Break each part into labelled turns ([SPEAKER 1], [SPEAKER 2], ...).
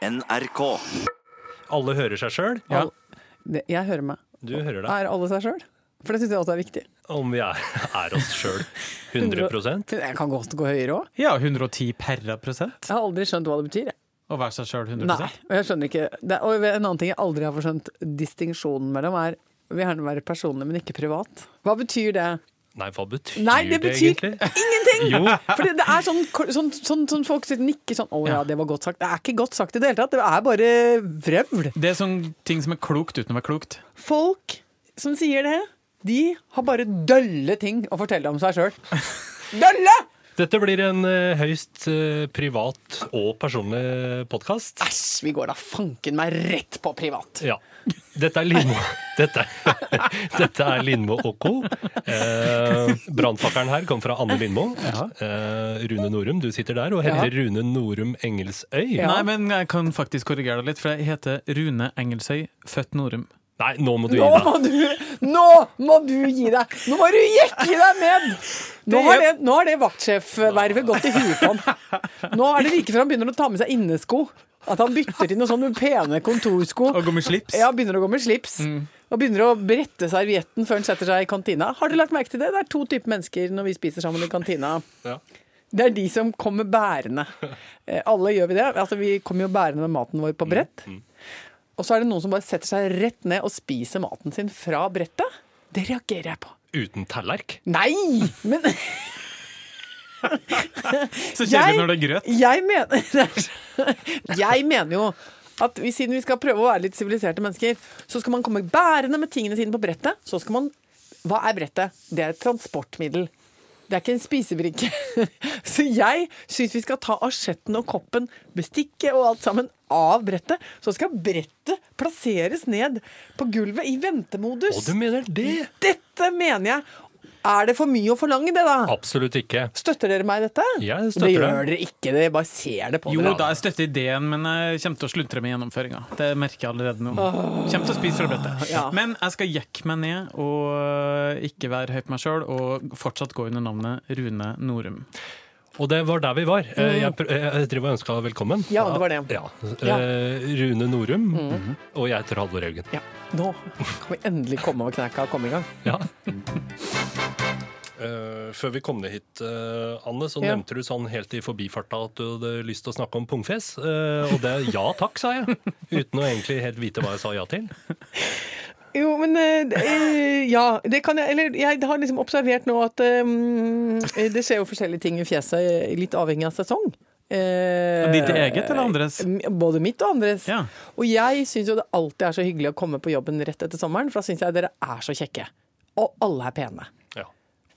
[SPEAKER 1] NRK.
[SPEAKER 2] Alle hører seg sjøl.
[SPEAKER 3] Ja.
[SPEAKER 4] Jeg hører meg.
[SPEAKER 2] Du hører deg.
[SPEAKER 4] Er alle seg sjøl? For det syns jeg også er viktig.
[SPEAKER 2] Om vi er, er oss sjøl 100%
[SPEAKER 4] Jeg kan godt gå høyere òg.
[SPEAKER 3] Ja, 110 perra prosent.
[SPEAKER 4] Jeg har aldri skjønt hva det betyr. jeg.
[SPEAKER 3] Å være seg sjøl 100
[SPEAKER 4] Nei, og jeg skjønner ikke det, Og en annen ting jeg aldri har forskjønt distinksjonen mellom, er vil gjerne være personlig, men ikke privat. Hva betyr det?
[SPEAKER 2] Nei, hva betyr
[SPEAKER 4] Nei, det betyr
[SPEAKER 2] egentlig?
[SPEAKER 4] ingenting!
[SPEAKER 2] Jo,
[SPEAKER 4] For det er sånn, sånn, sånn, sånn folk nikker sånn Å ja, det var godt sagt. Det er ikke godt sagt i det hele tatt. Det er bare vrøvl.
[SPEAKER 3] Det er sånne ting som er klokt uten å være klokt.
[SPEAKER 4] Folk som sier det, de har bare dølle ting å fortelle om seg sjøl. Dølle!
[SPEAKER 2] Dette blir en uh, høyst uh, privat og personlig podkast.
[SPEAKER 4] Æsj, vi går da fanken meg rett på privat.
[SPEAKER 2] Ja. Dette er Lindmo Dette, dette er Lindmo og co. Eh, Brannfakkelen her kom fra Anne Lindmo. Eh, Rune Norum, du sitter der og heter Rune Norum Engelsøy.
[SPEAKER 4] Ja.
[SPEAKER 3] Nei, men jeg kan faktisk korrigere deg litt, for jeg heter Rune Engelsøy, født Norum.
[SPEAKER 2] Nei, nå må du gi
[SPEAKER 4] Nå
[SPEAKER 2] deg.
[SPEAKER 4] må du, nå må du gi deg! Nå må du jekke deg med! Nå har det, nå har det vaktsjefvervet gått i huet på han. Nå er det like før han begynner å ta med seg innesko. At han bytter inn noen sånne pene kontorsko.
[SPEAKER 3] Og går med slips.
[SPEAKER 4] Ja, begynner å gå med slips. Og begynner å brette servietten før han setter seg i kantina. Har dere lagt merke til det? Det er to typer mennesker når vi spiser sammen i kantina.
[SPEAKER 2] Ja.
[SPEAKER 4] Det er de som kommer bærende. Eh, Alle gjør vi det. Altså, vi kommer jo bærende med maten vår på brett. Og så er det noen som bare setter seg rett ned og spiser maten sin fra brettet. Det reagerer jeg på.
[SPEAKER 2] Uten tallerk.
[SPEAKER 4] Nei! Men
[SPEAKER 3] Så kjedelig når det er grøt.
[SPEAKER 4] jeg mener, jeg mener jo at vi, siden vi skal prøve å være litt siviliserte mennesker, så skal man komme bærende med tingene sine på brettet. Så skal man Hva er brettet? Det er et transportmiddel. Det er ikke en spisebrikke. Så jeg syns vi skal ta asjetten og koppen, bestikket og alt sammen av brettet. Så skal brettet plasseres ned på gulvet i ventemodus.
[SPEAKER 2] Og du mener det?
[SPEAKER 4] Dette mener jeg. Er det for mye å forlange det, da?
[SPEAKER 2] Absolutt ikke.
[SPEAKER 4] Støtter dere meg i dette?
[SPEAKER 2] Jeg
[SPEAKER 4] det
[SPEAKER 2] støtter
[SPEAKER 4] gjør
[SPEAKER 2] det.
[SPEAKER 4] dere ikke, dere bare ser det på
[SPEAKER 3] Jo
[SPEAKER 4] dere.
[SPEAKER 3] da, jeg støtter ideen, men jeg kommer til å sluntre med gjennomføringa. Det merker jeg allerede nå. Kommer til å spise fra brettet.
[SPEAKER 4] Ja.
[SPEAKER 3] Men jeg skal jekke meg ned og ikke være høy på meg sjøl, og fortsatt gå under navnet Rune Norum.
[SPEAKER 2] Og det var der vi var. Eh, Jeg, jeg driver og ønska velkommen.
[SPEAKER 4] Ja, det var det.
[SPEAKER 2] Ja.
[SPEAKER 4] Ja.
[SPEAKER 2] Eh, Rune Norum. Og jeg heter Halvor Haugen.
[SPEAKER 4] Ja, nå kan vi endelig komme over kneika og komme i gang.
[SPEAKER 2] Ja. Uh, før vi kom ned hit, uh, Anne, så
[SPEAKER 4] Ja.
[SPEAKER 2] nevnte du sånn helt i forbifarta at du hadde lyst til å snakke om pungfjes. Uh, og det ja takk, sa jeg. Uten å egentlig helt vite hva jeg sa ja til.
[SPEAKER 4] Jo, men eh, eh, Ja, det kan jeg Eller jeg har liksom observert nå at øh, det skjer jo forskjellige ting i fjeset, eh, litt avhengig av sesong. Eh,
[SPEAKER 3] Ditt eget eller andres?
[SPEAKER 4] Både mitt og andres.
[SPEAKER 3] Ja.
[SPEAKER 4] Og jeg syns jo det alltid er så hyggelig å komme på jobben rett etter sommeren, for da syns jeg dere er så kjekke. Og alle er pene.
[SPEAKER 2] Ja.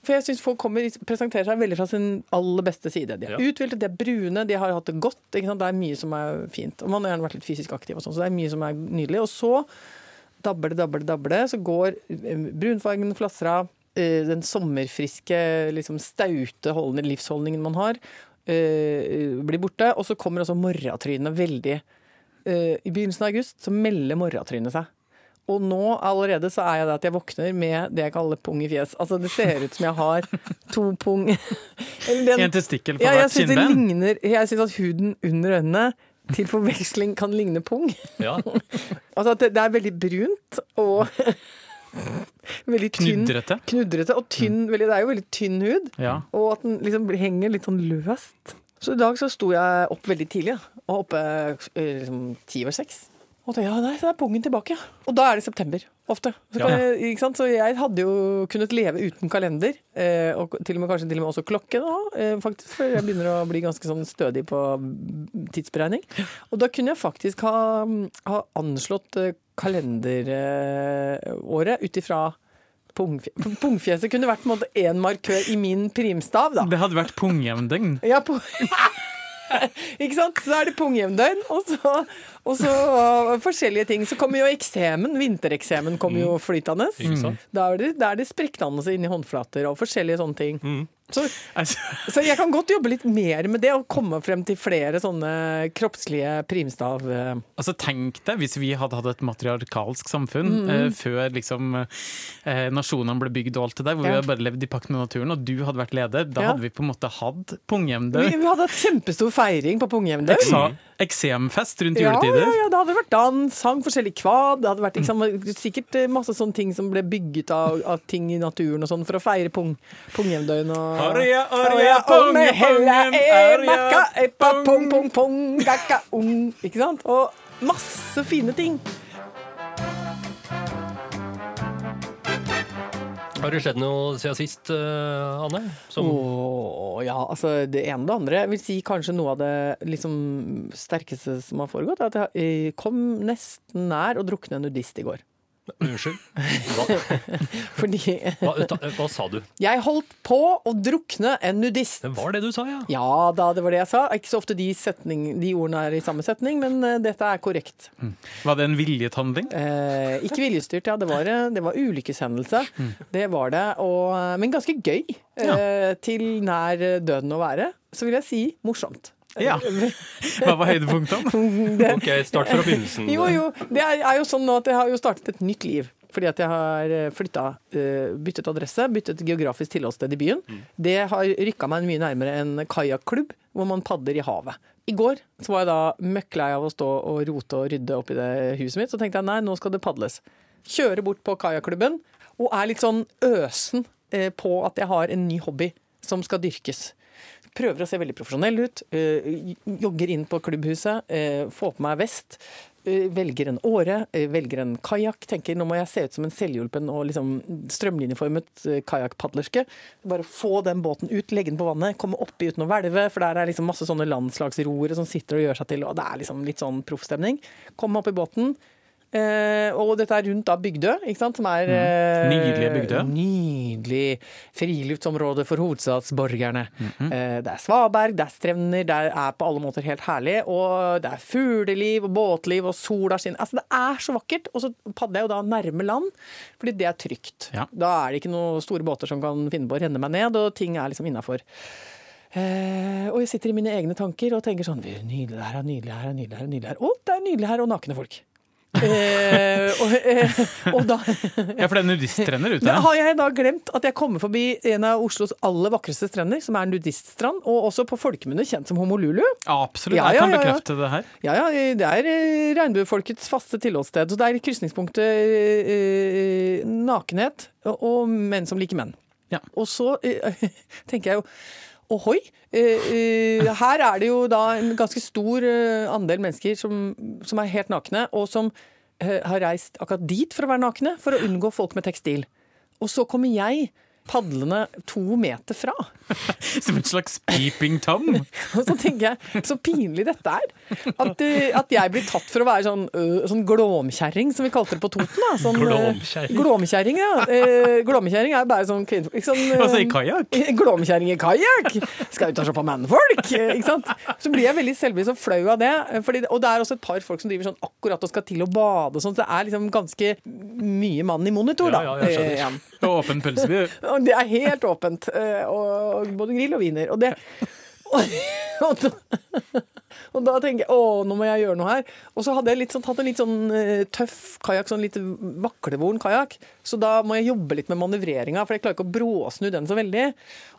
[SPEAKER 4] For jeg syns folk kommer, presenterer seg veldig fra sin aller beste side. De er
[SPEAKER 2] Ja.
[SPEAKER 4] uthvilte, de er brune, de har hatt det godt. Ikke sant? Det er mye som er fint. Og man har gjerne vært litt fysisk aktiv, og sånn, så det er mye som er nydelig. Og så det, dabler det, så går eh, brunfargen flasser av. eh, Den sommerfriske, liksom staute holdende, livsholdningen man har, eh, blir borte. Og så kommer også morratrynet veldig I begynnelsen av august så melder morratrynet seg. Og nå allerede så er jeg det at jeg våkner med det jeg kaller pung i fjes. Altså det ser ut som jeg har to pung Eller den-
[SPEAKER 3] En testikkel på hvert kinnben.
[SPEAKER 4] Jeg syns at huden under øynene til forveksling kan ligne pung.
[SPEAKER 2] Ja.
[SPEAKER 4] Altså at det, det er veldig brunt og veldig tynn.
[SPEAKER 3] Knudrete.
[SPEAKER 4] Knudrete og tynn. Veldig, det er jo veldig tynn hud.
[SPEAKER 3] Ja.
[SPEAKER 4] Og at den liksom henger litt sånn løst. Så i dag så sto jeg opp veldig tidlig, og oppe eh, liksom ti over seks. Og tenkte ja, nei, så er pungen tilbake. Og da er det september, ofte. Så, kan
[SPEAKER 2] Ja.
[SPEAKER 4] så jeg hadde jo kunnet leve uten kalender, eh, og til og med kanskje til og med også klokke nå, eh, faktisk, for jeg begynner å bli ganske sånn stødig på tidsberegning. Og da kunne jeg faktisk ha, ha anslått eh, kalenderåret ut ifra pungfje- Pungfjeset kunne vært én markør i min primstav, da.
[SPEAKER 3] Det hadde vært pungjevndøgn.
[SPEAKER 4] Ja, på Ikke sant? Så er det pungjevndøgn, og så, og så forskjellige ting. Så kommer jo eksemen. Vintereksemen kommer jo flytende.
[SPEAKER 2] Mm.
[SPEAKER 4] Da er det, da er det sprekkdannelse inni håndflater og forskjellige sånne ting.
[SPEAKER 2] Mm.
[SPEAKER 4] Så,
[SPEAKER 3] Altså,
[SPEAKER 4] så jeg kan godt jobbe litt mer med det, og komme frem til flere sånne kroppslige primstav... eh,
[SPEAKER 3] altså Tenk deg hvis vi hadde hatt et matriarkalsk samfunn
[SPEAKER 4] Mm.
[SPEAKER 3] eh, før liksom eh, nasjonene ble bygd og alt det der, hvor
[SPEAKER 4] Ja.
[SPEAKER 3] vi hadde bare levd i pakt med naturen, og du hadde vært leder. Da
[SPEAKER 4] Ja.
[SPEAKER 3] hadde vi på en måte hatt
[SPEAKER 4] Vi, vi hadde hatt kjempestor feiring på.
[SPEAKER 3] Eksa- Eksemfest rundt
[SPEAKER 4] Ja, ja,
[SPEAKER 3] juletider.
[SPEAKER 4] ja, det hadde vært dans, sang, forskjellig kvad. Det hadde vært liksom, sikkert eh, masse sånne ting som ble bygget av, av ting i naturen og sånn for å feire pung, punghjemdøgn. Og, Hella,
[SPEAKER 3] punge,
[SPEAKER 4] e, makka, eppa,
[SPEAKER 3] pung,
[SPEAKER 4] pung, pung, gakka, ung. Ikke sant? Og masse fine ting.
[SPEAKER 2] Har det skjedd noe siden sist, eh, Anne? Som,
[SPEAKER 4] oh, ja, altså det ene og det andre. Jeg vil si kanskje noe av det liksom, sterkeste som har foregått, er at jeg eh, kom nesten nær å drukne en nudist i går.
[SPEAKER 2] Unnskyld. Hva,
[SPEAKER 4] Fordi
[SPEAKER 2] hva, ta- hva sa du?
[SPEAKER 4] jeg holdt på å drukne en nudist.
[SPEAKER 2] Det var det du sa, ja.
[SPEAKER 4] Ja da, det var det jeg sa. Ikke så ofte de, setning, de ordene er i samme setning, men eh, dette er korrekt.
[SPEAKER 3] Var det en viljet handling?
[SPEAKER 4] Eh, ikke viljestyrt, ja. Det var, eh, det var ulykkeshendelse. Det var det. Og, eh, men ganske gøy. Eh, til nær døden å være. Så vil jeg si morsomt.
[SPEAKER 3] Ja. Hva var høydepunktene?
[SPEAKER 2] Ok, start fra begynnelsen.
[SPEAKER 4] Jo, jo. Det er, jo sånn nå at jeg har jo startet et nytt liv. Fordi at jeg har flytta, byttet adresse, byttet geografisk tilholdssted i byen. Det har rykka meg mye nærmere en kajakklubb hvor man padler i havet. I går så var jeg da møkklei av å stå og rote og rydde oppi det huset mitt. Så tenkte jeg nei, nå skal det padles. Kjøre bort på kajakklubben og er litt sånn øsen eh, på at jeg har en ny hobby som skal dyrkes. Prøver å se veldig profesjonell ut. eh, jogger inn på klubbhuset. eh, får på meg vest. eh, velger en åre. velger en kajakk. Tenker nå må jeg se ut som en selvhjulpen og liksom strømlinjeformet kajakkpadlerske. Bare få den båten ut, legge den på vannet, komme oppi uten å hvelve. For der er liksom masse sånne landslagsroere som sitter og gjør seg til, og det er liksom litt sånn proffstemning. Komme opp i båten. Eh, og dette er rundt da Bygdø, ikke sant? som er mm.
[SPEAKER 3] Nydelige Bygdø.
[SPEAKER 4] Nydelig friluftsområde for hovedstadsborgerne. Eh, det er svaberg, det er strender, det er på alle måter helt herlig. Og det er fugleliv og båtliv og sola skinner. Altså, det er så vakkert. Og så padler jeg jo da nærme land, fordi det er trygt.
[SPEAKER 3] Ja.
[SPEAKER 4] Da er det ikke noen store båter som kan finne på å renne meg ned, og ting er liksom innafor. Eh, og jeg sitter i mine egne tanker og tenker sånn Nydelig her, nydelig her, nydelig her. nydelig her. Å, det er nydelig her, og nakne folk. Eh, og, eh, og da
[SPEAKER 3] Ja, for det er nudiststrender ute.
[SPEAKER 4] da har jeg da glemt at jeg kommer forbi en av Oslos aller vakreste strender, som er nudiststrand, og også på folkemunne kjent som Homolulu.
[SPEAKER 3] Absolutt,
[SPEAKER 4] Ja,
[SPEAKER 3] jeg kan
[SPEAKER 4] ja, ja.
[SPEAKER 3] bekrefte det her.
[SPEAKER 4] Ja, ja, det er eh, regnbuefolkets faste tilholdssted. Så det er krysningspunktet eh, eh, nakenhet og, menn som liker menn.
[SPEAKER 3] Ja.
[SPEAKER 4] Og så eh, tenker jeg jo ohoi. Uh, uh, her er det jo da en ganske stor uh, andel mennesker som, som er helt nakne, og som har reist akkurat dit for å være nakne, for å unngå folk med tekstil. Og så kommer jeg padlende to meter fra.
[SPEAKER 3] Som en slags peeping tom.
[SPEAKER 4] Og så tenker jeg, så pinlig dette er. At, eh, at jeg blir tatt for å være sånn, øh, sånn glåmkjerring, som vi kalte det på Toten. Da. Sånn, øh,
[SPEAKER 2] Glåmkjerring?
[SPEAKER 4] Glåmkjerring, ja. Eh, glåmkjerring er bare sånn kvinne... Ikke sånn,
[SPEAKER 3] Altså i kajakk.
[SPEAKER 4] Glåmkjerring i kajakk! Skal ut og se på mannfolk! eh, Ikke sant? Så blir jeg veldig selvbevisst og flau av det. eh, Fordi, og det er også et par folk som driver sånn akkurat og skal til å bade og sånn. Så det er liksom ganske mye mann i monitor, da.
[SPEAKER 2] Ja, ja, jeg skjønner.
[SPEAKER 4] Eh.
[SPEAKER 3] Og åpen pølseby.
[SPEAKER 4] Og det er helt åpent. eh, Og både grill og viner. Og det og, og, da, og da tenker jeg å, nå må jeg gjøre noe her. Og så hadde jeg litt sånn, hatt en litt sånn eh, tøff kajakk, sånn litt vaklevoren kajakk. Så da må jeg jobbe litt med manøvreringa, for jeg klarer ikke å bråsnu den så veldig.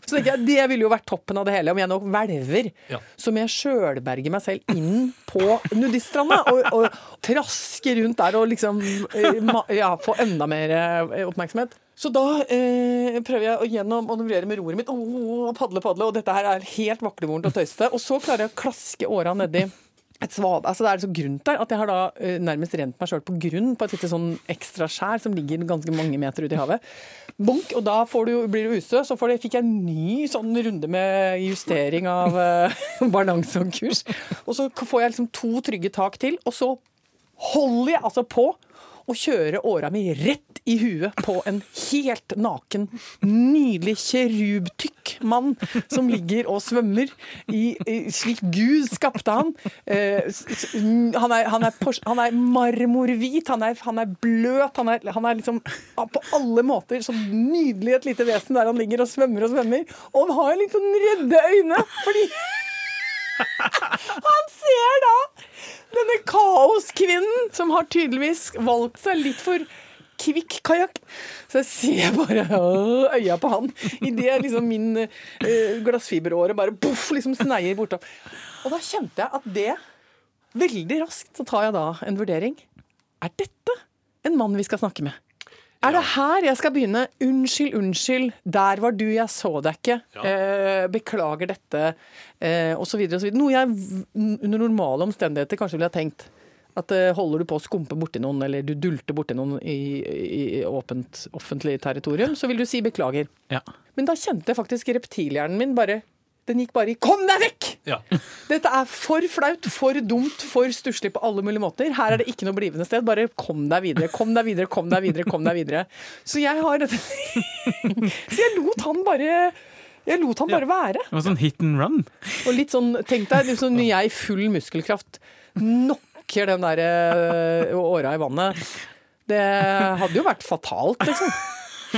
[SPEAKER 4] Så tenker jeg, Det ville jo vært toppen av det hele. Om jeg nå hvelver,
[SPEAKER 2] Ja.
[SPEAKER 4] så må jeg sjølberge meg selv inn på nudiststranda og, og traske rundt der og liksom eh, ja, få enda mer oppmerksomhet. Så da eh, prøver jeg å gjennommanøvrere med roret mitt oh, padle, padle, og dette her er helt vaklevorent og tøysete. Og så klarer jeg å klaske åra nedi et svad. Altså det er så grunt der at jeg har da eh, nærmest rent meg sjøl på grunn på et lite sånn ekstra skjær som ligger ganske mange meter ute i havet. Bonk, og da du, blir du ustø. Så det, fikk jeg en ny sånn runde med justering av eh, balanse og kurs. Og så får jeg liksom to trygge tak til, og så holder jeg altså på. Og kjøre åra mi rett i huet på en helt naken, nydelig kjerubtykk mann som ligger og svømmer i, i slik Gud skapte han. Eh, han, er, han, er, pors- han er marmorhvit, han er, han er bløt, han er, han er liksom på alle måter så nydelig et lite vesen der han ligger og svømmer og svømmer. Og han har litt sånn redde øyne, fordi han ser da denne kaoskvinnen som har tydeligvis valgt seg litt for kvikk kajakk. Så jeg ser bare øh, øya på han idet liksom min øh, glassfiberåre bare poff, liksom sneier bortom. Og da kjente jeg at det Veldig raskt så tar jeg da en vurdering. Er dette en mann vi skal snakke med? Er det her jeg skal begynne? Unnskyld, unnskyld. Der var du, jeg så deg ikke. Eh, beklager dette. Eh, så videre. Noe jeg under normale omstendigheter kanskje ville ha tenkt. At eh, holder du på å skumpe borti noen, eller du dulter borti noen i, i, åpent offentlig territorium, så vil du si beklager.
[SPEAKER 3] Ja.
[SPEAKER 4] Men da kjente faktisk reptilhjernen min bare Den gikk bare i 'kom deg vekk'!
[SPEAKER 2] Ja.
[SPEAKER 4] Dette er for flaut, for dumt, for stusslig på alle mulige måter. Her er det ikke noe blivende sted. Bare kom deg videre, kom deg videre, kom deg videre. kom deg videre. Så jeg har dette Så jeg lot han bare jeg lot han bare være.
[SPEAKER 3] Det var sånn hit and run.
[SPEAKER 4] Og litt sånn, tenk deg liksom, når jeg i full muskelkraft Nokker den der eh, åra i vannet. Det hadde jo vært fatalt, liksom.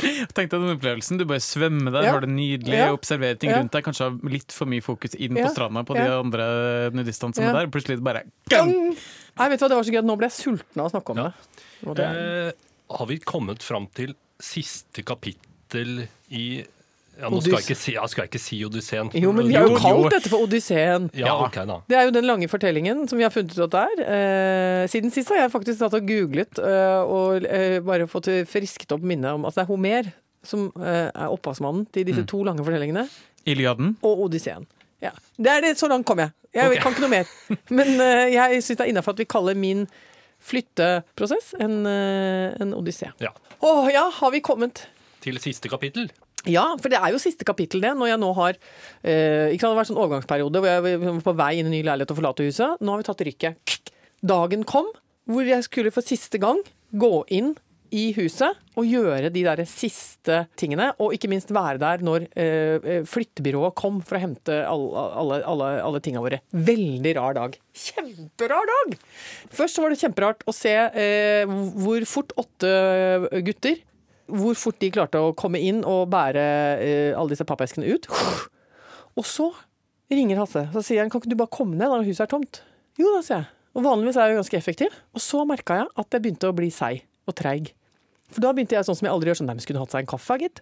[SPEAKER 3] Tenk deg den opplevelsen. Du bare svømmer der,
[SPEAKER 4] Ja.
[SPEAKER 3] har det nydelig,
[SPEAKER 4] Ja.
[SPEAKER 3] observerer ting
[SPEAKER 4] Ja.
[SPEAKER 3] rundt deg. Kanskje har litt for mye fokus inn
[SPEAKER 4] Ja.
[SPEAKER 3] på stranda på de andre nudistene som
[SPEAKER 4] Ja.
[SPEAKER 3] er der. Plutselig bare
[SPEAKER 4] Gang! Nei, vet du hva, det var så gøy at nå ble jeg sulten av å snakke om
[SPEAKER 2] Ja.
[SPEAKER 4] det. Det
[SPEAKER 2] Eh, har vi kommet fram til siste kapittel i ja, Nå skal jeg ikke si, jeg skal ikke si Odysseen.
[SPEAKER 4] jo, men vi har jo kalt dette for Odysseen.
[SPEAKER 2] Ja,
[SPEAKER 3] okay,
[SPEAKER 2] ok da.
[SPEAKER 4] Det er jo den lange fortellingen som vi har funnet ut at det er. Eh, siden sist har jeg faktisk satt og googlet eh, og eh, bare fått frisket opp minnet om Altså det er Homer som eh, er opphavsmannen til disse to lange fortellingene,
[SPEAKER 3] Iliaden.
[SPEAKER 4] og Odysseen. Ja. Det er det, så langt kom jeg. Jeg
[SPEAKER 2] okay.
[SPEAKER 4] kan ikke noe mer. Men eh, jeg syns det er innafor at vi kaller min flytteprosess en, en odyssé.
[SPEAKER 2] Ja.
[SPEAKER 4] Å ja, har vi kommet
[SPEAKER 2] Til siste kapittel.
[SPEAKER 4] Ja, for det er jo siste kapittel det, når jeg nå har eh, ikke sant, Det har vært sånn overgangsperiode hvor jeg var på vei inn i ny leilighet og forlate huset. Nå har vi tatt rykket. Dagen kom hvor jeg skulle for siste gang gå inn i huset og gjøre de der siste tingene, og ikke minst være der når eh, flyttebyrået kom for å hente alle, alle, alle, alle tinga våre. Veldig rar dag. Kjemperar dag! Først var det kjemperart å se eh, hvor fort åtte gutter hvor fort de klarte å komme inn og bære eh, alle disse pappeskene ut. Og så ringer Hasse. Så sier han kan ikke du bare komme ned når huset er tomt? Jo da, sier jeg. Og vanligvis er jeg ganske effektiv. Og så merka jeg at jeg begynte å bli seig og treig. For da begynte jeg sånn som jeg aldri gjør, sånn nei, men skulle hatt seg en kaffe, gitt.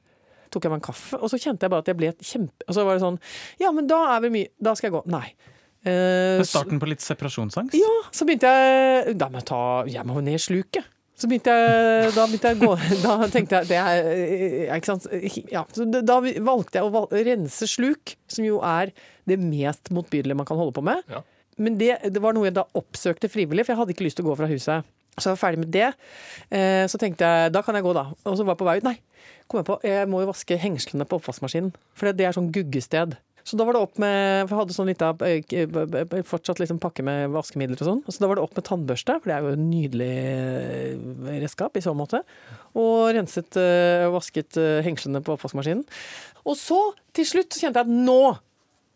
[SPEAKER 4] Tok jeg meg en kaffe, og så kjente jeg bare at jeg ble et kjempe Og så var det sånn Ja, men da er vi mye Da skal jeg gå. Nei. Eh,
[SPEAKER 3] starten på litt separasjonsangst.
[SPEAKER 4] ja, så begynte jeg Da må jeg ta Jeg må ned sluket. Så begynte jeg Da begynte jeg å gå Da tenkte jeg det er Ikke sant. Ja, så da valgte jeg å rense sluk, som jo er det mest motbydelige man kan holde på med.
[SPEAKER 2] Ja.
[SPEAKER 4] Men det, det var noe jeg da oppsøkte frivillig, for jeg hadde ikke lyst til å gå fra huset. Så jeg var ferdig med det. Eh, så tenkte jeg da kan jeg gå, da. Og så var jeg på vei ut. Nei, kom jeg på. Jeg må jo vaske hengslene på oppvaskmaskinen. For det, det er sånn guggested. Så da var det opp med For jeg hadde sånn lita eh, Fortsatt liksom pakke med vaskemidler og sånn. Så da var det opp med tannbørste, for det er jo et nydelig eh, redskap i så måte. Og renset eh, og vasket hengslene på oppvaskmaskinen. Og så, til slutt, kjente jeg at nå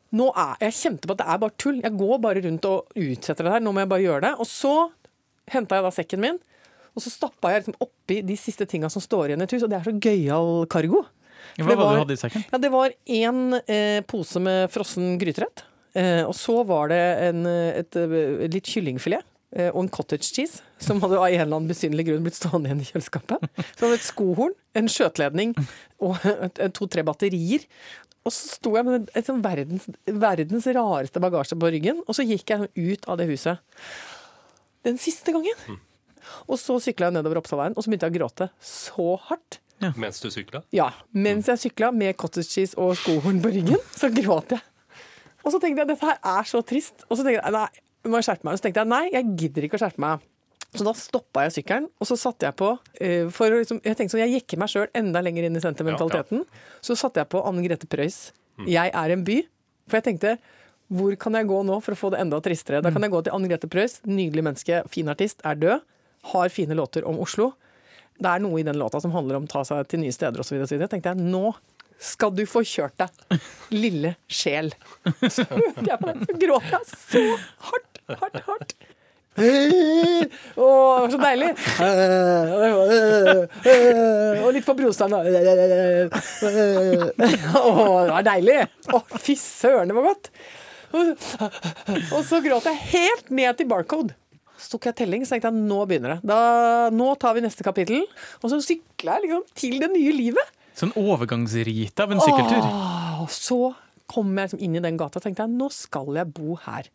[SPEAKER 4] nå er, jeg kjente på at det er bare tull. Jeg går bare rundt og utsetter det her. Nå må jeg bare gjøre det. Og så henta jeg da sekken min, og så stappa jeg liksom oppi de siste tinga som står igjen i et hus. Og det er så gøyal cargo.
[SPEAKER 3] Hva
[SPEAKER 4] det
[SPEAKER 3] var det du hadde i sekken?
[SPEAKER 4] Ja, det var én eh, pose med frossen gryterett. Eh, og så var det en, et, et, eh, litt kyllingfilet. eh, Og en cottage cheese, som hadde av en eller annen besynderlig grunn blitt stående igjen i kjøleskapet. Så hadde et skohorn, en skjøteledning og to-tre batterier. Og så sto jeg med et sånn verdens, verdens rareste bagasje på ryggen, og så gikk jeg ut av det huset. Den siste gangen. Og så sykla jeg nedover Oppsalveien, og så begynte jeg å gråte så hardt.
[SPEAKER 2] Mens du sykla.
[SPEAKER 4] Ja, mens jeg sykla med cottage cheese og skohorn på ryggen, så gråt jeg. Og så tenkte jeg dette her er så trist. Og så tenkte jeg nei, jeg skjerpe meg. Og så tenkte jeg nei, jeg gidder ikke å skjerpe meg. Så da stoppa jeg sykkelen, og så satte jeg på uh, for liksom, Jeg tenkte sånn, jeg jekker meg sjøl enda lenger inn i sentimentaliteten. Så satte jeg på Anne Grete Preus' 'Jeg er en by'. For jeg tenkte hvor kan jeg gå nå for å få det enda tristere? Da kan jeg gå til Anne Grete Preus, nydelig menneske, fin artist, er død. har fine låter om Oslo. Det er noe i den låta som handler om å ta seg til nye steder osv. Tenkte jeg nå skal du få kjørt deg, lille sjel. Så hørte jeg så gråt jeg så hardt, hardt, hardt. Å, så deilig! Og litt på brostein, da. Å, det var deilig! Å, fy søren, det var godt! Og så gråt jeg helt ned til Barcode. Så tok jeg telling, så tenkte jeg nå begynner det. Da, nå tar vi neste kapittel. Og så sykla jeg liksom til det nye livet.
[SPEAKER 3] Sånn overgangsrite av en sykkeltur.
[SPEAKER 4] Åh, så kom jeg liksom inn i den gata og tenkte jeg, nå skal jeg bo her.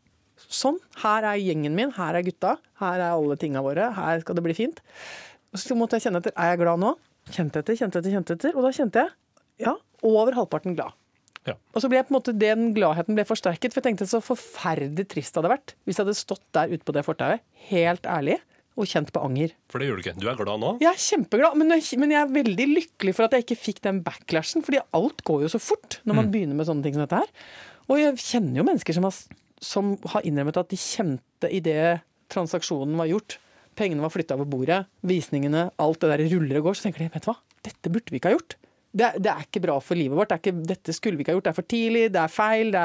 [SPEAKER 4] Sånn. Her er gjengen min, her er gutta, her er alle tinga våre, her skal det bli fint. Så måtte jeg kjenne etter. Er jeg glad nå? Kjente etter, kjente etter, kjente etter. Og da kjente jeg, ja, over halvparten glad.
[SPEAKER 2] Ja.
[SPEAKER 4] Og så ble jeg på en måte, den gladheten ble forsterket, for jeg tenkte så forferdelig trist det hadde vært hvis jeg hadde stått der ute på det fortauet, helt ærlig, og kjent på anger.
[SPEAKER 2] For det gjør du ikke. Du er glad nå?
[SPEAKER 4] Jeg er kjempeglad, men jeg, men jeg er veldig lykkelig for at jeg ikke fikk den backlashen, fordi alt går jo så fort når man begynner med sånne ting som dette her. Og jeg kjenner jo mennesker som har, som har innrømmet at de kjente i det transaksjonen var gjort, pengene var flytta over bordet, visningene, alt det der ruller og går, så tenker de vet du hva, dette burde vi ikke ha gjort. Det, det er ikke bra for livet vårt. Det ikke, dette skulle vi ikke ha gjort. Det er for tidlig, det er feil, det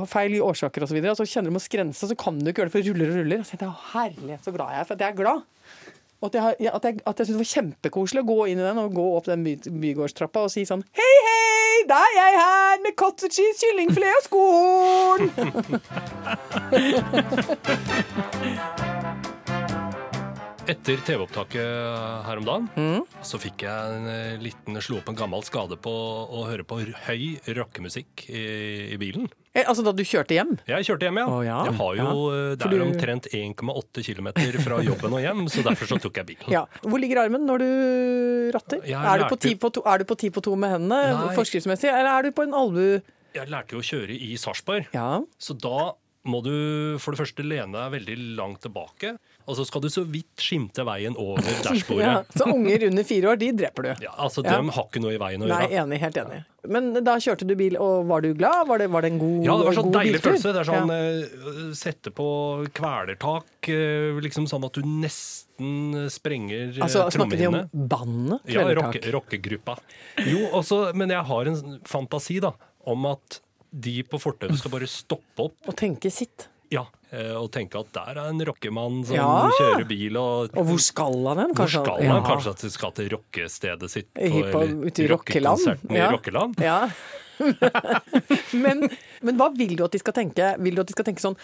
[SPEAKER 4] er feil i årsaker osv. Videre, og så kjenner du mot grensa, så kan du ikke gjøre det, for det ruller og ruller. Og så tenker jeg, herlighet, så glad jeg er for at jeg er glad. Og at jeg, at jeg, at jeg synes det var kjempekoselig å gå inn i den og gå opp den by, bygårdstrappa og si sånn Hei, hei, da er jeg her med cottage cheese, kyllingfilet og skorn!
[SPEAKER 2] Etter TV-opptaket her om dagen
[SPEAKER 4] Mm.
[SPEAKER 2] så fikk jeg en eh, liten slo opp en gammel skade på å høre på høy rockemusikk i, i bilen.
[SPEAKER 4] Eh, Altså da du kjørte hjem?
[SPEAKER 2] Jeg kjørte hjem, ja.
[SPEAKER 4] Oh, ja.
[SPEAKER 2] Jeg har jo, ja. Det er omtrent 1,8 km fra jobben og hjem, så derfor så tok jeg bilen.
[SPEAKER 4] Ja. Hvor ligger armen når du ratter? Er du, ti på to, er du på ti på to med hendene
[SPEAKER 2] Nei.
[SPEAKER 4] forskriftsmessig, eller er du på en albu...
[SPEAKER 2] Jeg lærte jo å kjøre i Sarpsborg,
[SPEAKER 4] Ja.
[SPEAKER 2] så da må du for det første lene deg veldig langt tilbake, og så skal du så vidt skimte veien over
[SPEAKER 4] ja. Så unger under fire år, de dreper du.
[SPEAKER 2] Ja, altså,
[SPEAKER 4] Ja.
[SPEAKER 2] Dem har ikke noe i veien å
[SPEAKER 4] Nei,
[SPEAKER 2] gjøre.
[SPEAKER 4] enig, helt enig. Men da kjørte du bil, og var du glad? Var det, var det en god
[SPEAKER 2] Ja, det var sånn deilig
[SPEAKER 4] biltur?
[SPEAKER 2] følelse. Det er sånn
[SPEAKER 4] Ja.
[SPEAKER 2] eh, Sette på kvelertak, eh, liksom sånn at du nesten sprenger eh,
[SPEAKER 4] Altså, Snakker de om bandet?
[SPEAKER 2] Ja,
[SPEAKER 4] Kvelertak?
[SPEAKER 2] rocke- rockegruppa. Jo, også, men jeg har en fantasi da, om at de på fortauet skal bare stoppe opp
[SPEAKER 4] Og tenke sitt.
[SPEAKER 2] ja, og tenke at der er en rockemann som
[SPEAKER 4] Ja.
[SPEAKER 2] kjører bil. Og,
[SPEAKER 4] Og hvor skal han hen?
[SPEAKER 2] hvor
[SPEAKER 4] Kanskje
[SPEAKER 2] skal
[SPEAKER 4] ja.
[SPEAKER 2] Kanskje at du skal til rockestedet sitt? på-
[SPEAKER 4] ute i rockeland.
[SPEAKER 2] Ja. i Rockeland?
[SPEAKER 4] Ja. men, men hva vil du at de skal tenke? Vil du at de skal tenke sånn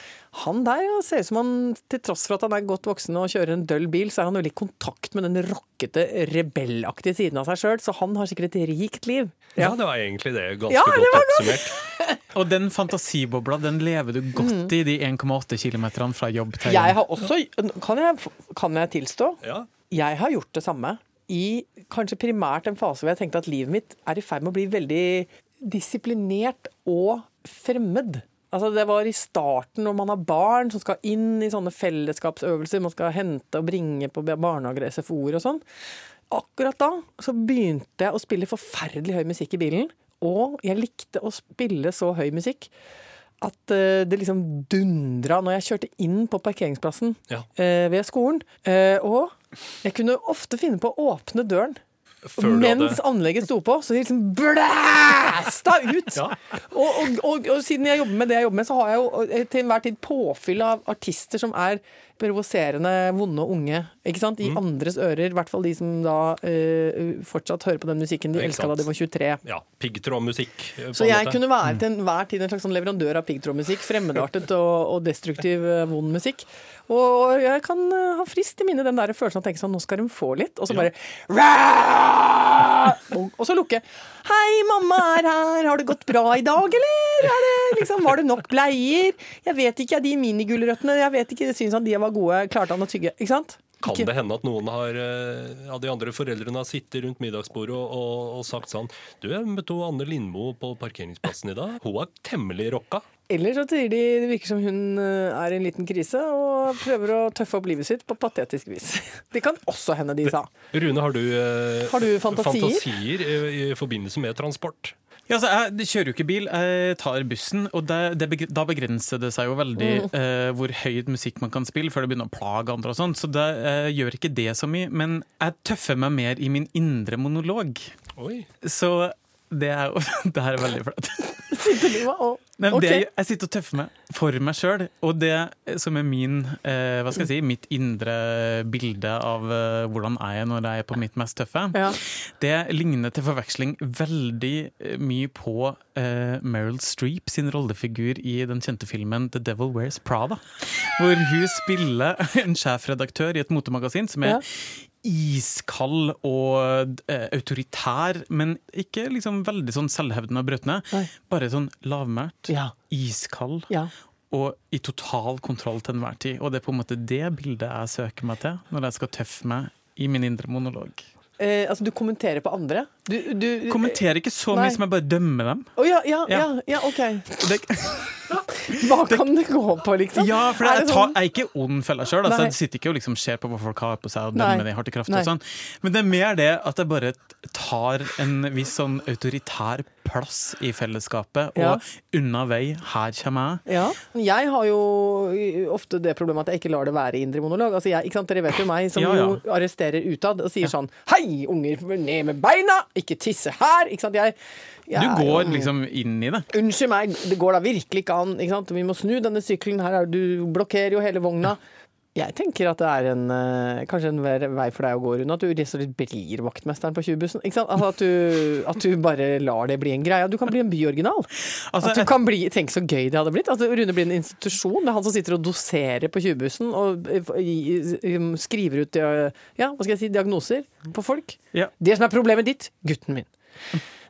[SPEAKER 4] Han der ja, ser ut som han, til tross for at han er godt voksen og kjører en døll bil, så er han veldig i kontakt med den rockete, rebellaktige siden av seg sjøl, så han har sikkert et rikt liv.
[SPEAKER 2] Ja, det var egentlig det ganske
[SPEAKER 4] Ja, det
[SPEAKER 2] godt oppsummert.
[SPEAKER 3] Og den fantasibobla den lever du godt i, de 1,8 km fra jobb til.
[SPEAKER 4] Jeg har også Kan jeg, kan jeg tilstå?
[SPEAKER 2] Ja.
[SPEAKER 4] Jeg har gjort det samme. I kanskje primært en fase hvor jeg tenkte at livet mitt er i ferd med å bli veldig disiplinert og fremmed. Altså Det var i starten når man har barn som skal inn i sånne fellesskapsøvelser. Man skal hente og bringe på barnehager og SFO-er og sånn. Akkurat da så begynte jeg å spille forferdelig høy musikk i bilen. Og jeg likte å spille så høy musikk at eh, det liksom dundra når jeg kjørte inn på parkeringsplassen
[SPEAKER 2] Ja.
[SPEAKER 4] eh, ved skolen. Eh, og jeg kunne ofte finne på å åpne døren
[SPEAKER 2] Før
[SPEAKER 4] mens
[SPEAKER 2] hadde-
[SPEAKER 4] anlegget sto på, så de liksom blæsta ut!
[SPEAKER 2] Ja.
[SPEAKER 4] Og, og, og, og siden jeg jobber med det jeg jobber med, så har jeg jo til enhver tid påfyll av artister som er provoserende, vonde og unge. Ikke sant?
[SPEAKER 2] Mm.
[SPEAKER 4] I andres ører, i hvert fall de som da uh, fortsatt hører på den musikken de elska da de var 23.
[SPEAKER 2] Ja, piggtrådmusikk.
[SPEAKER 4] Så jeg
[SPEAKER 2] måte.
[SPEAKER 4] kunne være til enhver tid en slags sånn leverandør av piggtrådmusikk. Fremmedartet og, og destruktiv, eh, vond musikk. Og jeg kan eh, ha frist i minne den der følelsen av å tenke sånn, nå skal de få litt. Og så bare og, og så lukke. Hei, mamma er her. Har det gått bra i dag, eller? Er det, liksom, var det nok bleier? Jeg vet ikke, de minigulrøttene, jeg vet ikke, syns han de var gode. Klarte han å tygge? Ikke sant?
[SPEAKER 2] Kan det hende at noen har, eh, av de andre foreldrene har sittet rundt middagsbordet og, og, og sagt sånn Du, jeg møtte hun Anne Lindmo på parkeringsplassen i dag. Hun er temmelig rocka.
[SPEAKER 4] Eller så sier de det virker som hun eh, er i en liten krise og prøver å tøffe opp livet sitt på patetisk vis. Det kan også hende de sa.
[SPEAKER 2] Rune, har du, eh,
[SPEAKER 4] Har du fantasier?
[SPEAKER 2] fantasier i, i forbindelse med transport?
[SPEAKER 3] Ja, altså, jeg kjører jo ikke bil, jeg tar bussen. Og det, det, da begrenser det seg jo veldig eh, hvor høyt musikk man kan spille før det begynner å plage andre. og sånt, Så det eh, gjør ikke det så mye. Men jeg tøffer meg mer i min indre monolog.
[SPEAKER 2] Oi.
[SPEAKER 3] Så det er jo Det her er veldig flaut. Men det, jeg sitter og tøffer meg for meg sjøl, og det som er min eh, Hva skal jeg si, mitt indre bilde av eh, hvordan er jeg når jeg er på mitt mest tøffe,
[SPEAKER 4] Ja.
[SPEAKER 3] det ligner til forveksling veldig eh, mye på eh, Meryl Streep sin rollefigur i den kjente filmen The Devil Wears Prada. Hvor hun spiller en sjefredaktør i et motemagasin som er
[SPEAKER 4] Ja.
[SPEAKER 3] Iskald og eh, autoritær, men ikke liksom veldig sånn selvhevdende og brøtende.
[SPEAKER 4] Nei.
[SPEAKER 3] Bare sånn lavmælt,
[SPEAKER 4] Ja.
[SPEAKER 3] iskald
[SPEAKER 4] ja.
[SPEAKER 3] og i total kontroll til enhver tid. Og det er på en måte det bildet jeg søker meg til når jeg skal tøffe meg i min indre monolog.
[SPEAKER 4] Eh, altså, du kommenterer på andre? Du, du
[SPEAKER 3] Kommenterer ikke så
[SPEAKER 4] Nei.
[SPEAKER 3] mye som jeg bare dømmer dem.
[SPEAKER 4] Oh, ja, ja, ja,
[SPEAKER 3] Ja.
[SPEAKER 4] OK.
[SPEAKER 3] Det,
[SPEAKER 4] Hva kan det gå på, liksom?
[SPEAKER 3] ja, for
[SPEAKER 4] Er
[SPEAKER 3] jeg,
[SPEAKER 4] det
[SPEAKER 3] tar,
[SPEAKER 4] sånn-
[SPEAKER 3] jeg er ikke ond fella sjøl. Altså, jeg sitter ikke og liksom ser på hva folk har på seg og dømmer dem hardt i kraft. Og sånn. Men det er mer det at jeg bare tar en viss sånn autoritær plass i fellesskapet, og
[SPEAKER 4] Ja.
[SPEAKER 3] unna vei, her kommer jeg.
[SPEAKER 4] Ja. Jeg har jo ofte det problemet at jeg ikke lar det være indre monolog. Altså jeg? Dere vet jo meg, som
[SPEAKER 3] Ja, ja.
[SPEAKER 4] jo arresterer utad og sier sånn Hei, unger, ned med beina! Ikke tisse her! Ikke sant? Jeg, jeg
[SPEAKER 3] Du går
[SPEAKER 4] jo-
[SPEAKER 3] liksom inn i det.
[SPEAKER 4] Unnskyld meg, det går da virkelig ikke an. Ikke sant? Vi må snu denne sykkelen. Her er du blokkerer jo hele vogna. Jeg tenker at det er en, eh, kanskje en vei for deg å gå rundt. At du slett blir vaktmesteren på 20-bussen. Altså at, du, at du bare lar det bli en greie. Du kan bli en byoriginal.
[SPEAKER 3] Altså,
[SPEAKER 4] at du kan bli, Tenk så gøy det hadde blitt. At Rune blir en institusjon. Det er han som sitter og doserer på 20-bussen og eh, skriver ut eh, ja, hva skal jeg si, diagnoser på folk.
[SPEAKER 3] Ja.
[SPEAKER 4] Det som er problemet ditt, gutten min,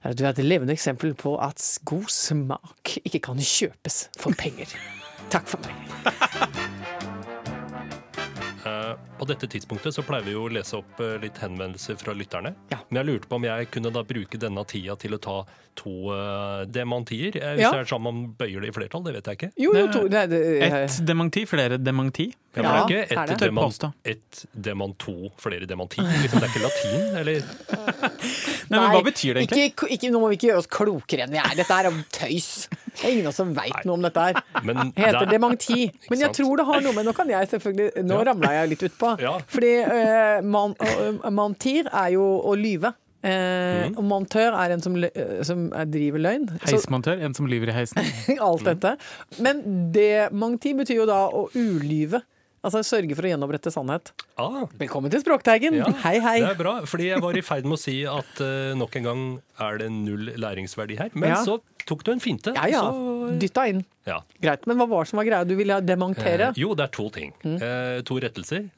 [SPEAKER 4] er at du er et levende eksempel på at god smak ikke kan kjøpes for penger. Takk for meg.
[SPEAKER 2] Eh, på dette tidspunktet så pleier vi jo å lese opp eh, litt henvendelser fra lytterne.
[SPEAKER 4] Ja.
[SPEAKER 2] Men jeg lurte på om jeg kunne da bruke denne tida til å ta to uh, demantier. Eh, Hvis
[SPEAKER 4] Ja.
[SPEAKER 2] det er sånn man bøyer det i flertall, det vet jeg ikke.
[SPEAKER 4] Jo, jo, to, nei, det,
[SPEAKER 3] Ett dementi, flere dementi.
[SPEAKER 2] Ja,
[SPEAKER 4] Ja,
[SPEAKER 2] det er ikke ett demant,
[SPEAKER 3] et
[SPEAKER 2] ett demant to, flere dementi. Liksom, det er ikke latin, eller?
[SPEAKER 3] Nei, men Hva betyr det egentlig?
[SPEAKER 4] Ikke, ikke, nå må vi ikke gjøre oss klokere enn vi er. Dette er om tøys. Det er ingen av oss som veit noe om dette her.
[SPEAKER 2] Men
[SPEAKER 4] Heter dementi. Men jeg tror det har noe med Nå kan jeg selvfølgelig Nå
[SPEAKER 2] Ja.
[SPEAKER 4] ramla jeg litt utpå.
[SPEAKER 2] Ja.
[SPEAKER 4] Fordi uh, man, eh, mantir er jo å lyve. Eh,
[SPEAKER 2] Mhm.
[SPEAKER 4] Og montør er en som, eh, som er- driver løgn.
[SPEAKER 3] Heismontør, en som lyver i heisen.
[SPEAKER 4] alt dette. Men dementi betyr jo da å ulyve. Altså sørge for å gjenopprette sannhet.
[SPEAKER 2] Ah,
[SPEAKER 4] Velkommen til Språkteigen!
[SPEAKER 2] ja,
[SPEAKER 4] Hei, hei.
[SPEAKER 2] Det er bra, fordi jeg var i ferd med å si at uh, nok en gang er det null læringsverdi her. Men
[SPEAKER 4] Ja.
[SPEAKER 2] så tok du en finte.
[SPEAKER 4] Ja ja,
[SPEAKER 2] Så,
[SPEAKER 4] dytta inn.
[SPEAKER 2] ja.
[SPEAKER 4] Greit. Men hva var det som var greia? Du ville dementere?
[SPEAKER 2] Eh, jo, det er to ting.
[SPEAKER 4] Mm.
[SPEAKER 2] Eh, to rettelser.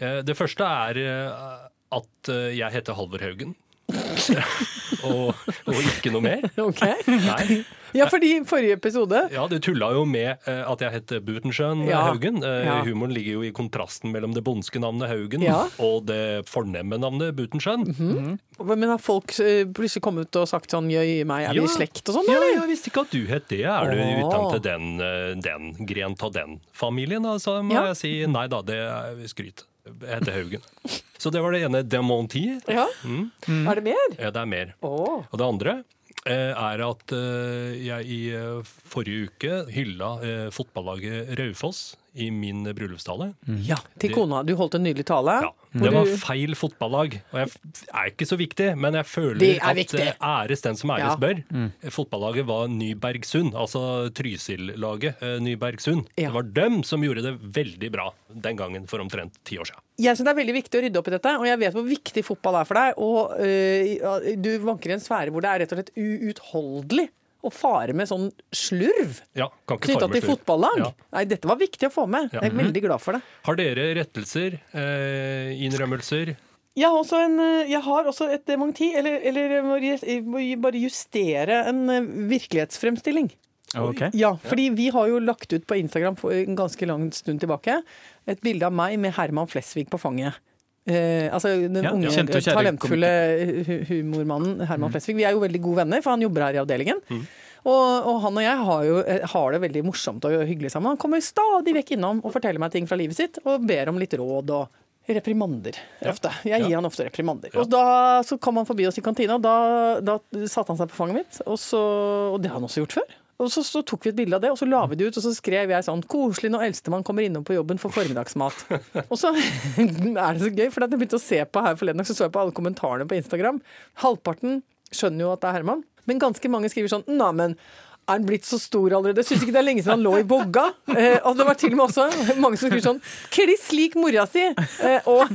[SPEAKER 2] Eh, det første er eh, at eh, jeg heter Halvor Haugen. og, og ikke noe mer.
[SPEAKER 4] Ok.
[SPEAKER 2] Nei.
[SPEAKER 4] Ja, fordi forrige episode
[SPEAKER 2] Ja, du tulla jo med eh, at jeg het Butenschøn
[SPEAKER 4] Ja.
[SPEAKER 2] Haugen. Eh,
[SPEAKER 4] Ja.
[SPEAKER 2] Humoren ligger jo i kontrasten mellom det bondske navnet Haugen
[SPEAKER 4] Ja.
[SPEAKER 2] og det fornemme navnet Butenschøn.
[SPEAKER 4] Men har folk eh, plutselig kommet ut og sagt sånn Jøy meg, er vi
[SPEAKER 2] Ja.
[SPEAKER 4] i slekt og sånn,
[SPEAKER 2] Ja, jeg visste ikke at du het det. Er du
[SPEAKER 4] oh.
[SPEAKER 2] utdannet til den, eh, den gren av den familien? Altså må
[SPEAKER 4] Ja.
[SPEAKER 2] jeg si nei da, det er skryt. Jeg heter Haugen. Så det var det ene demonti.
[SPEAKER 4] Ja.
[SPEAKER 2] Mm.
[SPEAKER 4] Er det mer?
[SPEAKER 2] Ja, det er mer.
[SPEAKER 4] Oh.
[SPEAKER 2] Og det andre eh, er at eh, jeg i eh, forrige uke hylla fotballaget Raufoss i min bryllupstale.
[SPEAKER 4] Ja, til kona. Du holdt en nydelig tale.
[SPEAKER 2] Ja, det var feil fotballag. Og jeg er ikke så viktig, men jeg føler
[SPEAKER 4] er
[SPEAKER 2] at
[SPEAKER 4] viktig.
[SPEAKER 2] eh, æres den som æres
[SPEAKER 4] Ja.
[SPEAKER 2] bør. Fotballaget var Nybergsund, altså Trysil-laget eh, Nybergsund.
[SPEAKER 4] Ja.
[SPEAKER 2] Det var dem som gjorde det veldig bra den gangen for omtrent ti år siden.
[SPEAKER 4] Jeg synes det er veldig viktig å rydde opp i dette, og jeg vet hvor viktig fotball er for deg. Og øh, du vanker i en sfære hvor det er rett og slett uutholdelig å fare med sånn slurv
[SPEAKER 2] Ja,
[SPEAKER 4] knytta til fotballag.
[SPEAKER 2] Ja.
[SPEAKER 4] Nei, dette var viktig å få med.
[SPEAKER 2] Ja.
[SPEAKER 4] Jeg er veldig glad for det.
[SPEAKER 2] Har dere rettelser, eh, innrømmelser?
[SPEAKER 4] Jeg har også, en, øh, jeg har også et dementi, eller, eller jeg må bare justere en virkelighetsfremstilling.
[SPEAKER 3] Okay.
[SPEAKER 4] Ja, fordi vi har jo lagt ut på Instagram for en ganske lang stund tilbake et bilde av meg med Herman Flesvig på fanget. Eh, altså den
[SPEAKER 3] Ja,
[SPEAKER 4] unge,
[SPEAKER 3] kjente
[SPEAKER 4] talentfulle humormannen Herman Flesvig. Vi er jo veldig gode venner, for han jobber her i avdelingen. Og, og han og jeg har, jo, eh, har det veldig morsomt og hyggelig sammen. Han kommer stadig vekk innom og forteller meg ting fra livet sitt, og ber om litt råd og reprimander. ofte. Jeg gir
[SPEAKER 2] Ja.
[SPEAKER 4] han ofte reprimander. Og da så kom han forbi oss i kantina, og da, da satte han seg på fanget mitt, og, så, og det har han også gjort før. Og så, så tok vi et bilde av det, og så la vi det ut, og så skrev jeg sånn 'Koselig når eldstemann kommer innom på jobben for formiddagsmat'. og så er det så gøy, for da jeg begynte å se på her forleden dag, så så jeg på alle kommentarene på Instagram. Halvparten skjønner jo at det er Herman, men ganske mange skriver sånn na men er han blitt så stor allerede? Syns ikke det er lenge siden han lå i bogga. Eh, og det var til og med også mange som skriver sånn 'kliss lik mora si'. Eh, og,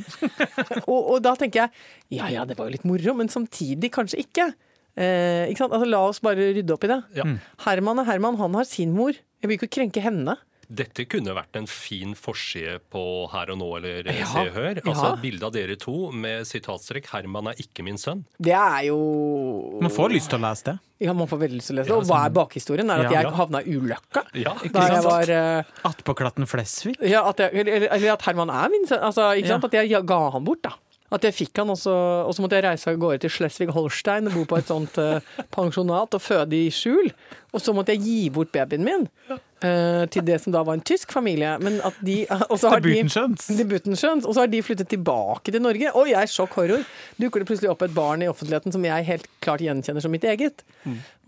[SPEAKER 4] og, og da tenker jeg ja ja, det var jo litt moro, men samtidig kanskje ikke. Eh, ikke sant? Altså, la oss bare rydde opp i det.
[SPEAKER 2] Ja.
[SPEAKER 4] Herman er Herman, han har sin mor. Jeg vil ikke krenke henne.
[SPEAKER 2] Dette kunne vært en fin forside på Her og nå eller
[SPEAKER 4] Ja,
[SPEAKER 2] Se og Hør. Altså
[SPEAKER 4] ja.
[SPEAKER 2] Bilde av dere to med sitatstrekk 'Herman er ikke min sønn'.
[SPEAKER 4] Det er jo
[SPEAKER 3] Man får lyst til å lese det.
[SPEAKER 4] Ja, man får veldig lyst til å lese det. Og hva er bakhistorien? Er at
[SPEAKER 3] Ja.
[SPEAKER 4] jeg havna i ulykka
[SPEAKER 2] Ja,
[SPEAKER 4] da jeg var uh...
[SPEAKER 3] Attpåklatten Flesvig.
[SPEAKER 4] Ja, at jeg, eller, eller at Herman er min sønn. Altså, ikke
[SPEAKER 3] Ja.
[SPEAKER 4] sant? At jeg ga han bort, da. At jeg fikk han også, og så måtte jeg reise av gårde til Schleswig-Holstein og bo på et sånt eh, pensjonat og føde i skjul. Og så måtte jeg gi bort babyen min uh, til det som da var en tysk familie. Men at de, og så har de,
[SPEAKER 3] Debutenskjønns.
[SPEAKER 4] Debutenskjønns. Og så har de flyttet tilbake til Norge. Og jeg, sjokk horror, dukker det plutselig opp et barn i offentligheten som jeg helt klart gjenkjenner som mitt eget.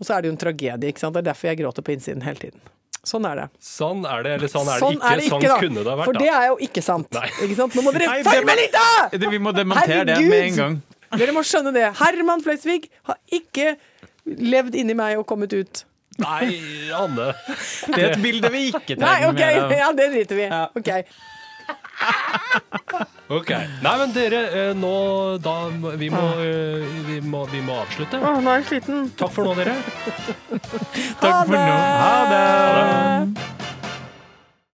[SPEAKER 4] Og så er det jo en tragedie, ikke sant. Det er derfor jeg gråter på innsiden hele tiden. Sånn er det.
[SPEAKER 2] Sånn er det, eller sånn er det ikke. sånn
[SPEAKER 4] da.
[SPEAKER 2] kunne det ha vært.
[SPEAKER 4] For det er jo ikke sant. Ikke sant? Nå må dere
[SPEAKER 3] Nei, det
[SPEAKER 4] følge med litt, da!
[SPEAKER 3] Det- Vi må dementere det med en gang.
[SPEAKER 4] Dere må skjønne det. Herman Flesvig har ikke levd inni meg og kommet ut.
[SPEAKER 2] Nei, Anne.
[SPEAKER 3] Det er et bilde vi ikke
[SPEAKER 4] Nei,
[SPEAKER 3] trenger
[SPEAKER 4] OK,
[SPEAKER 3] okay, av.
[SPEAKER 4] ja, det driter vi i.
[SPEAKER 3] Ja.
[SPEAKER 4] Ok.
[SPEAKER 2] Nei, men dere, eh, nå da Vi må, eh, vi må, vi må avslutte.
[SPEAKER 4] Å, nå er jeg sliten.
[SPEAKER 2] Takk for nå, dere.
[SPEAKER 3] Takk for nå. Ha det!
[SPEAKER 2] Ha det.